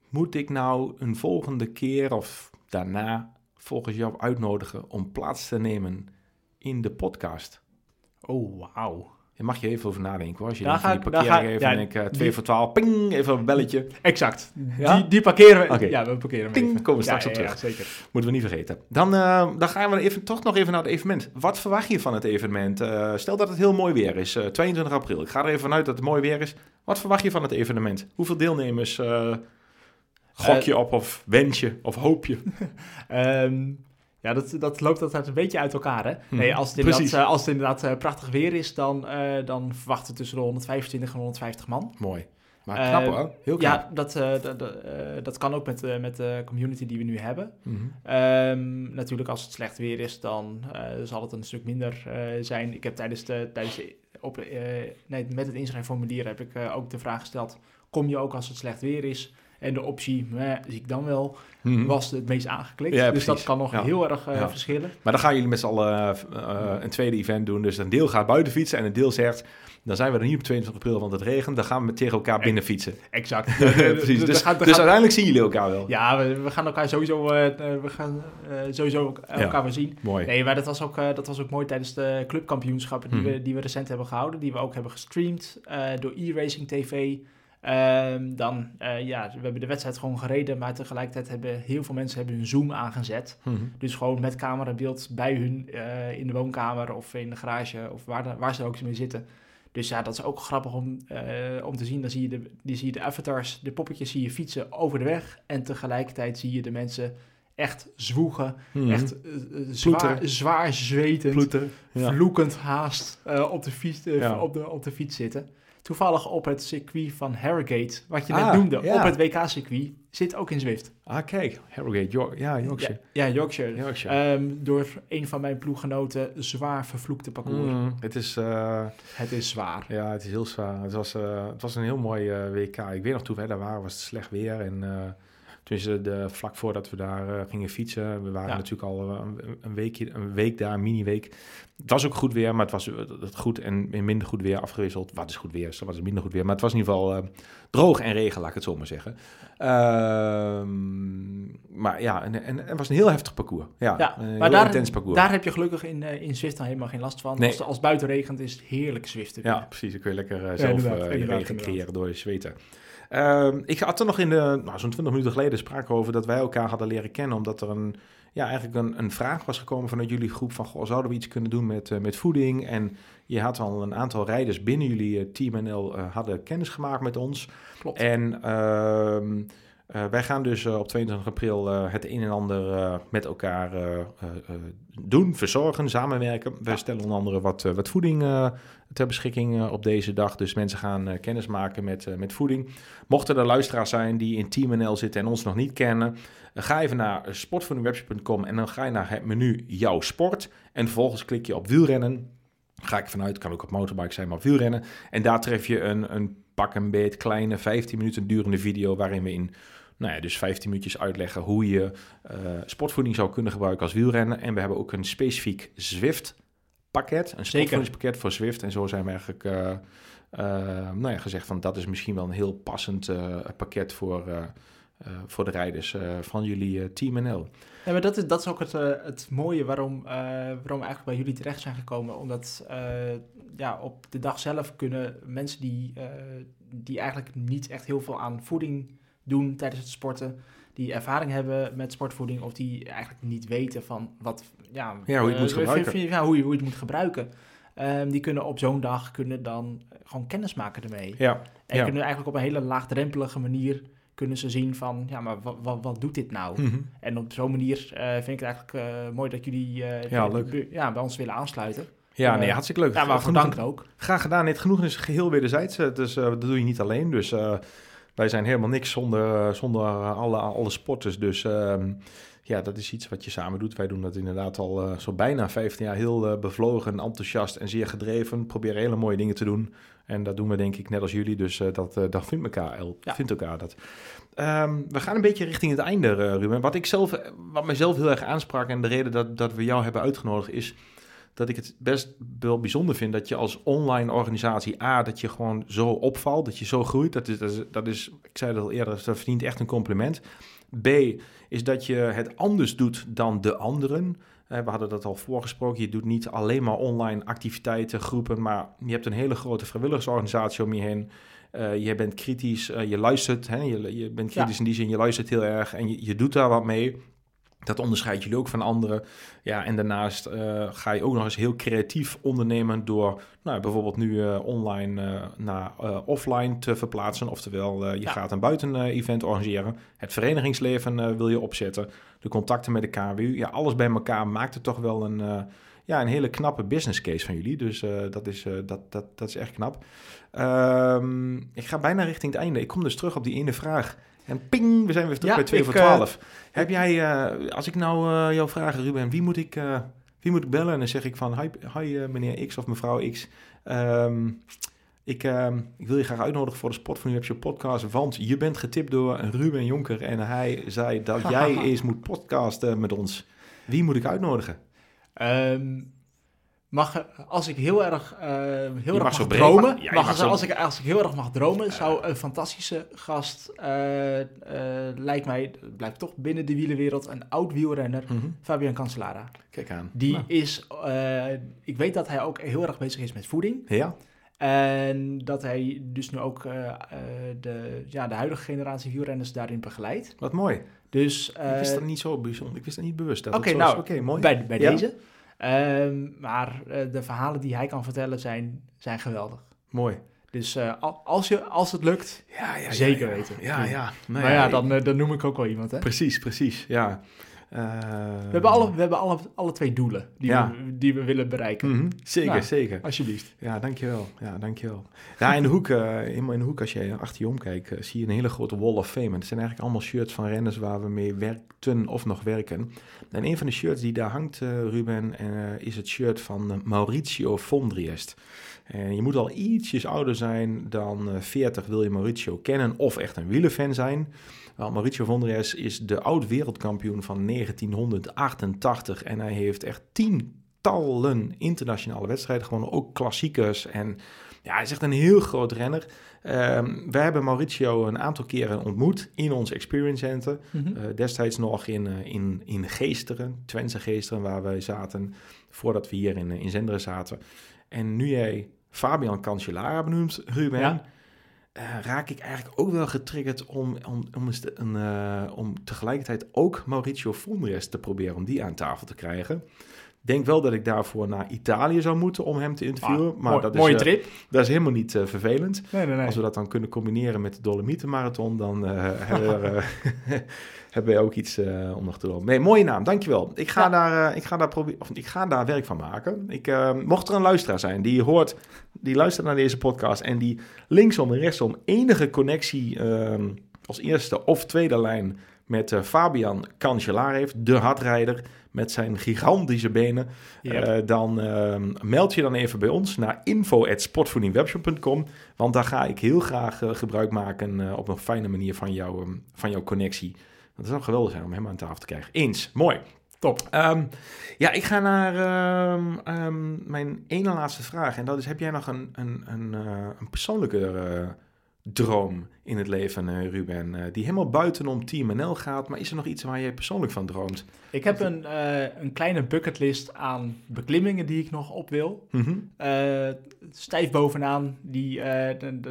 moet ik nou een volgende keer of daarna volgens jou uitnodigen... om plaats te nemen in de podcast? Oh, wauw. Daar mag je even over nadenken hoor. Als je Daar ga die ik- ga- even ja, en ik eh, twee die- voor twaalf, ping, even een belletje. Exact. Ja? Die, die parkeren we. Ja, we parkeren Ting, even. komen we straks Ja, op terug. Ja, zeker. Moeten we niet vergeten. Dan, eh, dan gaan we even, toch nog even naar het evenement. Wat verwacht je van het evenement? Eh, stel dat het heel mooi weer is, eh, 22 april. Ik ga er even vanuit dat het mooi weer is. Wat verwacht je van het evenement? Hoeveel deelnemers eh, gok je op of wens je of hoop je? (laughs) Ehm, ja, dat, dat loopt altijd een beetje uit elkaar, hè? Mhm. Nee, als het inderdaad, eh, als het inderdaad eh, prachtig weer is, dan, eh, dan verwachten we tussen de 125 en 150 man. Mooi. Maar knap hoor. Heel knap. Ja, dat, dat, dat, dat kan ook met, met de community die we nu hebben. Mhm. Ehm, natuurlijk, als het slecht weer is, dan zal het een stuk minder zijn. Ik heb tijdens de, tijdens de, op, nee, met het inschrijfformulier heb ik ook de vraag gesteld: kom je ook als het slecht weer is? En de optie, zie ik dan wel, Mhm. was het meest aangeklikt. Ja, dus precies. dat kan nog Ja. heel erg eh, verschillen. Maar dan gaan jullie met z'n allen eh, eh, een tweede event doen. Dus een deel gaat buiten fietsen en een deel zegt... dan zijn we er niet op 22 april, want het regent. Dan gaan we tegen elkaar binnen fietsen. Exact. (laughs) Precies. Dus, dus uiteindelijk zien jullie elkaar wel. ja, we, we gaan elkaar sowieso, eh, we gaan, sowieso elkaar weer zien. Mooi. Nee, maar dat was, ook, dat was ook mooi tijdens de clubkampioenschappen die, Mhm. we, die we recent hebben gehouden. Die we ook hebben gestreamd door e-racing TV. Ehm, dan, eh, ja, we hebben de wedstrijd gewoon gereden, maar tegelijkertijd hebben heel veel mensen hebben hun Zoom aangezet. Mhm. Dus gewoon met camerabeeld bij hun eh, in de woonkamer of in de garage of waar, waar ze ook mee zitten. Dus ja, dat is ook grappig om, eh, om te zien. Dan zie je, de, die zie je de avatars, de poppetjes zie je fietsen over de weg. En tegelijkertijd zie je de mensen echt zwoegen. Mhm. Echt zwaar, zwaar zwetend. Ja. vloekend haast op, de fiets, Ja. op, de, op de fiets zitten. Toevallig op het circuit van Harrogate, wat je net Ah, noemde, ja. op het WK-circuit, zit ook in Zwift. Ah, kijk. Harrogate. York, ja, Yorkshire. Ja, ja, Yorkshire. Yorkshire. Ehm, door een van mijn ploeggenoten zwaar vervloekte parcours. Mhm. Het is... eh, Het is zwaar. Ja, het is heel zwaar. Het was, eh, het was een heel mooi eh, WK. Ik weet nog toen wij daar waren, was het slecht weer. En Tenminste, de, vlak voordat we daar eh, gingen fietsen. We waren Ja. natuurlijk al eh, een, een, weekje, een week daar, een mini-week. Het was ook goed weer, maar het was eh, het goed en in minder goed weer afgewisseld. Wat is goed weer? Wat is minder goed weer? Maar het was in ieder geval eh, droog en regen, laat ik het zo maar zeggen. Ehm, maar ja, en, en, het was een heel heftig parcours. Ja, Ja, een maar daar- intens parcours. Daar heb je gelukkig in, eh, in Zwift dan helemaal geen last van. Nee. Als, als buiten regent is het heerlijk Zwiften. Ja, precies. Dan kun je lekker eh, zelf inderdaad, eh, inderdaad, regen inderdaad. creëren door je zweten. Ehm, ik had er nog in de, nou, zo'n 20 minuten geleden sprake over dat wij elkaar hadden leren kennen, omdat er een, ja, eigenlijk een, een vraag was gekomen vanuit jullie groep van, goh, zouden we iets kunnen doen met, eh, met voeding? En je had al een aantal rijders binnen jullie eh, Team NL eh, hadden kennis gemaakt met ons. Klopt. En eh, wij gaan dus eh, op 22 april eh, het een en ander met elkaar doen, verzorgen, samenwerken. Wij Ja. stellen onder andere wat, wat voeding ter beschikking op deze dag. Dus mensen gaan kennis maken met, met voeding. Mochten er luisteraars zijn die in Team NL zitten en ons nog niet kennen, ga even naar sportvoedingwebshop.com en dan ga je naar het menu Jouw Sport. En vervolgens klik je op wielrennen. Ga ik vanuit, kan ook op motorbike zijn, maar op wielrennen. En daar tref je een, een pak een beet kleine 15 minuten durende video waarin we in nou ja, dus 15 minuutjes uitleggen hoe je eh, sportvoeding zou kunnen gebruiken als wielrennen. En we hebben ook een specifiek Zwift pakket, een sportvoedingspakket voor Zwift. En zo zijn we eigenlijk eh, eh, nou ja, gezegd van dat is misschien wel een heel passend pakket voor, voor de rijders van jullie Team NL. Ja, maar dat is, dat is ook het, het mooie waarom, waarom we eigenlijk bij jullie terecht zijn gekomen. Omdat ja, op de dag zelf kunnen mensen die, die eigenlijk niet echt heel veel aan voeding doen tijdens het sporten, die ervaring hebben met sportvoeding of die eigenlijk niet weten van wat, ja, Ja, hoe je het moet eh, gebruiken. Ja, hoe je, hoe je het moet gebruiken. Ehm, die kunnen op zo'n dag kunnen dan gewoon kennis maken ermee. Ja, En ja. kunnen eigenlijk op een hele laagdrempelige manier kunnen ze zien van, ja, maar wat, doet dit nou? Mhm. En op zo'n manier eh, vind ik het eigenlijk eh, mooi dat jullie Ja, bij- leuk. ja, bij ons willen aansluiten. ja nee, hartstikke leuk. Ja, maar Genoeg- dank ook. Graag gedaan. Het genoegen is geheel wederzijds. Dus dat doe je niet alleen. Dus wij zijn helemaal niks zonder, eh, zonder alle, alle sporters. Dus ehm, ja, dat is iets wat je samen doet. Wij doen dat inderdaad al eh, zo bijna 15 jaar heel eh, bevlogen, enthousiast en zeer gedreven. Proberen hele mooie dingen te doen. En dat doen we denk ik net als jullie. Dus dat, dat vindt elkaar, el- Ja. vindt elkaar dat. Ehm, we gaan een beetje richting het einde, Ruben. Wat, ik zelf, wat mijzelf heel erg aansprak en de reden dat, dat we jou hebben uitgenodigd is dat ik het best wel bijzonder vind dat je als online organisatie A, dat je gewoon zo opvalt, dat je zo groeit. Dat is, dat is, dat is ik zei het al eerder, dat verdient echt een compliment. B, is dat je het anders doet dan de anderen. Eh, We hadden dat al voorgesproken. Je doet niet alleen maar online activiteiten, groepen, maar je hebt een hele grote vrijwilligersorganisatie om je heen. Eh, je bent kritisch, eh, je luistert. Hè? Je, je bent kritisch in die zin, je luistert heel erg en je, je doet daar wat mee. Dat onderscheidt jullie ook van anderen. Ja, en daarnaast eh, ga je ook nog eens heel creatief ondernemen door nou, bijvoorbeeld nu eh, online eh, naar offline te verplaatsen. Oftewel, je Ja. gaat een buiten-event organiseren. Het verenigingsleven wil je opzetten. De contacten met de KWU. Ja, alles bij elkaar maakt het toch wel een, ja, een hele knappe business case van jullie. Dus dat, is, dat, dat, dat is echt knap. Ehm, ik ga bijna richting het einde. Ik kom dus terug op die ene vraag. En ping, we zijn weer terug Ja, bij 2 ik, voor eh, 12. Heb jij, eh, als ik nou eh, jou vraag, Ruben, wie moet ik, eh, wie moet ik bellen? En dan zeg ik van, hi, hi eh, meneer X of mevrouw X. Ehm, ik, ehm, ik wil je graag uitnodigen voor de Sport van Webshop podcast, want je bent getipt door Ruben Jonker en hij zei dat (laughs) jij eens moet podcasten met ons. Wie moet ik uitnodigen? Ehm, mag, als ik heel erg, eh, heel erg mag dromen, ja, mag, mag zo- als, ik, als ik heel erg mag dromen, zou een fantastische gast, eh, eh, lijkt mij, blijft toch binnen de wielenwereld, een oud wielrenner, Fabian Cancellara. Kijk aan. Die Nou, is, ik weet dat hij ook heel erg bezig is met voeding. ja, En dat hij dus nu ook de, ja, de huidige generatie wielrenners daarin begeleidt. wat mooi. Dus ik wist dat niet zo bijzonder. Ik wist dat niet bewust. dat Oké, het zo nou. Oké, mooi. bij, bij Ja. deze. Ehm, maar eh, de verhalen die hij kan vertellen zijn, zijn geweldig. Mooi. Dus eh, al- als, je, als het lukt, Ja, Zeker ja. weten. Ja, ja. Nou maar ja, dan, eh, dan noem ik ook wel iemand. Hè? Precies, precies. Ja. Eh, We hebben, alle, we hebben alle, alle twee doelen die, Ja. we, die we willen bereiken. Mhm, Zeker, Nou. zeker. Alsjeblieft. Ja, dankjewel. Ja, dankjewel. Ja, in de hoek, eh, helemaal in de hoek, als je achter je omkijkt, eh, zie je een hele grote wall of fame. En het zijn eigenlijk allemaal shirts van renners waar we mee werkten of nog werken. En een van de shirts die daar hangt, eh, Ruben, eh, is het shirt van eh, Mauricio Fondriest. En je moet al ietsjes ouder zijn dan eh, 40, wil je Mauricio kennen of echt een wielerfan zijn. Mauricio Vondres is de oud-wereldkampioen van 1988 en hij heeft echt tientallen internationale wedstrijden gewonnen, ook klassiekers. En ja, hij is echt een heel groot renner. Um, we hebben Mauricio een aantal keren ontmoet in ons Experience Center. Mhm. Uh, destijds nog in, uh, in, in Geesteren, Twentse Geesteren, waar wij zaten, voordat we hier in, in Zenderen zaten. En nu jij Fabian Cancellara benoemt, Ruben, Ja. Eh, raak ik eigenlijk ook wel getriggerd om, om, om, eens te- een, eh, om tegelijkertijd ook Mauricio Vondres te proberen om die aan tafel te krijgen. Ik denk wel dat ik daarvoor naar Italië zou moeten om hem te interviewen. Ah, maar mooi- dat, is, mooie eh, trip. dat is helemaal niet eh, vervelend. Nee, nee, nee. Als we dat dan kunnen combineren met de Dolomietenmarathon, dan eh, (laughs) hebben, we, (laughs) hebben we ook iets om nog te doen. Nee, mooie naam, dankjewel. Ik ga, Ja. daar, ik ga, daar, of, ik ga daar werk van maken. Ik, mocht er een luisteraar zijn die hoort, die luistert naar deze podcast en die linksom en rechtsom enige connectie ehm, als eerste of tweede lijn met eh, Fabian heeft, de hardrijder met zijn gigantische benen, Yep. eh, dan ehm, meld je dan even bij ons naar info.sportvoedingwebshop.com. Want daar ga ik heel graag eh, gebruik maken op een fijne manier van, jou, ehm, van jouw connectie. Het zou geweldig zijn om hem aan tafel te krijgen. Eens, mooi. Top. Ehm, ja, ik ga naar mijn ene laatste vraag. En dat is, heb jij nog een, een, een, een persoonlijke droom in het leven, eh, Ruben? eh, die helemaal buitenom Team NL gaat. Maar is er nog iets waar jij persoonlijk van droomt? Ik heb een, eh, een kleine bucketlist aan beklimmingen die ik nog op wil. Mhm. Stijf bovenaan, die,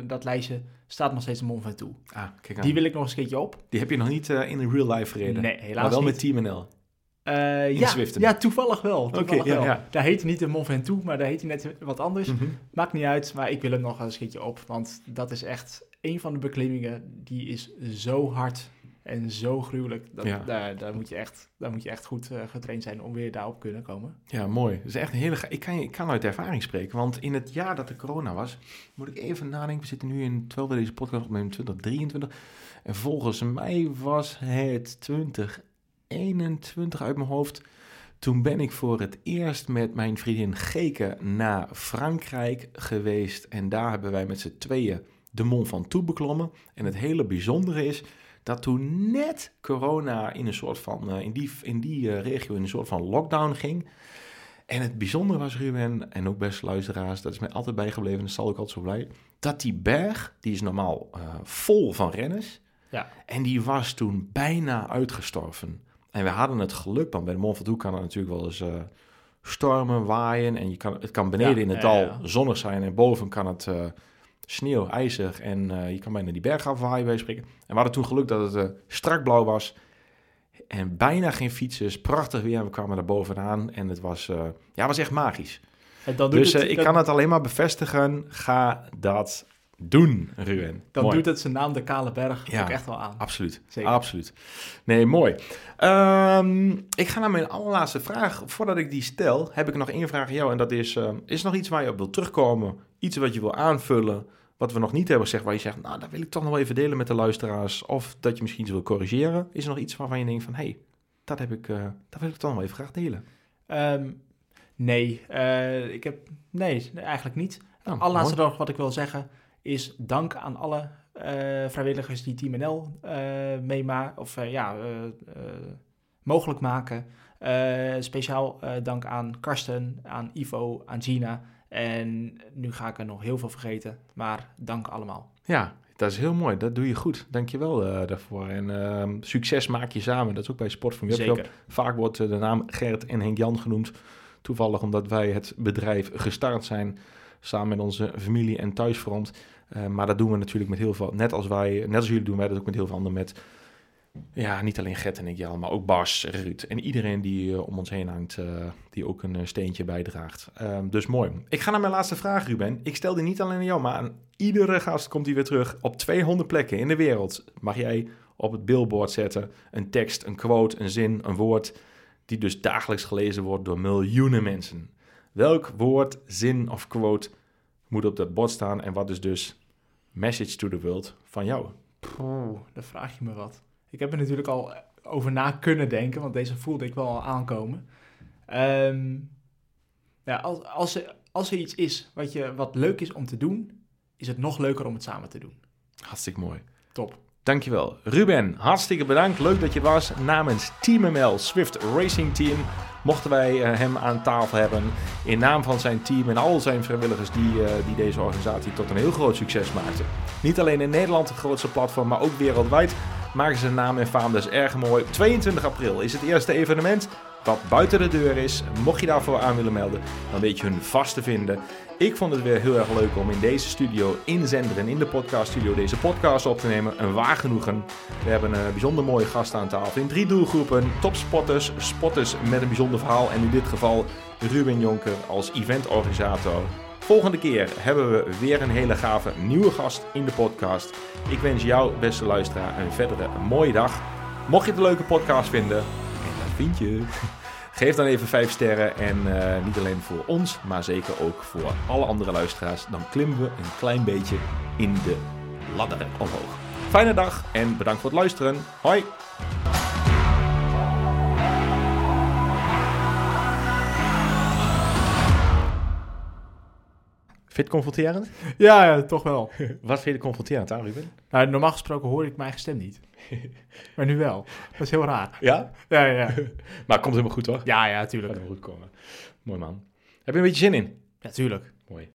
dat lijstje, staat nog steeds een Mont Ventoux. Ah, kijk aan. Die wil ik nog eens een keertje op. Die heb je nog niet in real life gereden? Nee, helaas maar wel niet. met Team NL. Eh, ja, ja, toevallig wel. Toevallig ja, wel. ja. Daar heet hij niet de Mont Ventoux, maar daar heet hij net wat anders. Mhm. Maakt niet uit, maar ik wil hem nog eens een keertje op. Want dat is echt een van de beklimmingen. Die is zo hard en zo gruwelijk. Dat, Ja. daar, daar, moet je echt, daar moet je echt goed eh, getraind zijn om weer daarop kunnen komen. Ja, mooi. Dat is echt een hele... Ik kan, ik kan uit ervaring spreken, want in het jaar dat er corona was, moet ik even nadenken. We zitten nu in, terwijl we deze podcast opnemen, 2023. En volgens mij was het 2021 uit mijn hoofd. Toen ben ik voor het eerst met mijn vriendin Geke naar Frankrijk geweest. En daar hebben wij met z'n tweeën de Mont Ventoux beklommen. En het hele bijzondere is dat toen net corona in een soort van, eh, in die, in die eh, regio in een soort van lockdown ging. En het bijzondere was, Ruben, en ook beste luisteraars, dat is mij altijd bijgebleven, en dat zal ik altijd zo blij, dat die berg, die is normaal eh, vol van renners, Ja. en die was toen bijna uitgestorven. En we hadden het geluk, want bij de Mont Ventoux kan het natuurlijk wel eens eh, stormen, waaien, en je kan, het kan beneden Ja, in het dal zonnig zijn, en boven kan het eh, sneeuw, ijzig, en eh, je kan bijna die berg afwaaien bij spreken. En we hadden toen geluk dat het strak blauw was, en bijna geen fietsers, prachtig weer, en we kwamen daar bovenaan, en het was, ja, was echt magisch. En dan doet Dus het, ik dat- kan het alleen maar bevestigen. Ga dat doen, Ruben. dan mooi. doet het zijn naam, de Kale Berg, Ja. ook echt wel aan. Absoluut. Zeker. Absoluut. Nee, mooi. Ehm, ik ga naar mijn allerlaatste vraag. Voordat ik die stel, heb ik nog één vraag aan jou. En dat is, ehm, is er nog iets waar je op wil terugkomen? Iets wat je wil aanvullen? Wat we nog niet hebben gezegd, waar je zegt, nou, dat wil ik toch nog wel even delen met de luisteraars. Of dat je misschien iets wil corrigeren. Is er nog iets waarvan je denkt van, hé, hey, dat, heb ik, eh, dat wil ik toch nog even graag delen? Ehm, nee, eh, ik heb, nee, eigenlijk niet. Nou, Allerlaatste mooi. nog wat ik wil zeggen is dank aan alle eh, vrijwilligers die Team NL eh meemaken of eh, ja, mogelijk maken. Speciaal dank aan Karsten, aan Ivo, aan Gina. En nu ga ik er nog heel veel vergeten, maar dank allemaal. Ja, dat is heel mooi. Dat doe je goed. Dank je wel daarvoor. En ehm, succes maak je samen. Dat is ook bij Sport van Webshop. Vaak wordt de naam Gerrit en Henk Jan genoemd. Toevallig omdat wij het bedrijf gestart zijn. Samen met onze familie en thuisfront. Eh, maar dat doen we natuurlijk met heel veel. Net als wij, net als jullie doen wij dat ook met heel veel anderen. Met ja, niet alleen Gert en ik, Jan, maar ook Bas, Ruud. En iedereen die eh, om ons heen hangt, eh, die ook een steentje bijdraagt. Ehm, dus mooi. Ik ga naar mijn laatste vraag, Ruben. Ik stel die niet alleen aan jou, maar aan iedere gast komt die weer terug. Op 200 plekken in de wereld mag jij op het billboard zetten een tekst, een quote, een zin, een woord, die dus dagelijks gelezen wordt door miljoenen mensen. Welk woord, zin of quote moet op dat bord staan en wat is dus message to the world van jou? Oeh, dan vraag je me wat. Ik heb er natuurlijk al over na kunnen denken, want deze voelde ik wel al aankomen. Ehm, ja, als, als, er, als er iets is wat, je, wat leuk is om te doen, is het nog leuker om het samen te doen. Hartstikke mooi. Top. Dankjewel. Ruben, hartstikke bedankt. Leuk dat je was. Namens Team ML Swift Racing Team mochten wij eh, hem aan tafel hebben. In naam van zijn team en al zijn vrijwilligers die, eh, die deze organisatie tot een heel groot succes maakten. Niet alleen in Nederland het grootste platform, maar ook wereldwijd maken ze naam en faam. Is erg mooi. 22 april is het eerste evenement wat buiten de deur is. Mocht je daarvoor aan willen melden, dan weet je hun vast te vinden. Ik vond het weer heel erg leuk om in deze studio, in Zenderen, in de podcaststudio, deze podcast op te nemen. Een waar genoegen. We hebben een bijzonder mooie gast aan tafel in drie doelgroepen. Topspotters, spotters met een bijzonder verhaal. En in dit geval Ruben Jonker als eventorganisator. Volgende keer hebben we weer een hele gave nieuwe gast in de podcast. Ik wens jou, beste luisteraar, een verdere mooie dag. Mocht je het een leuke podcast vinden, vind je, geef dan even 5 sterren. En eh, niet alleen voor ons, maar zeker ook voor alle andere luisteraars. Dan klimmen we een klein beetje in de ladder omhoog. Fijne dag en bedankt voor het luisteren. Hoi! Vind je het confronterend? Ja, ja, toch wel. (laughs) Wat vind je confronterend aan, Ruben? Nou, normaal gesproken hoor ik mijn eigen stem niet. (laughs) maar nu wel. Dat is heel raar. Ja? Ja, ja. (laughs) Maar het komt helemaal goed, hoor? Ja, ja, Gaat tuurlijk. helemaal goed komen. Mooi man. Heb je een beetje zin in? Ja, tuurlijk. Mooi.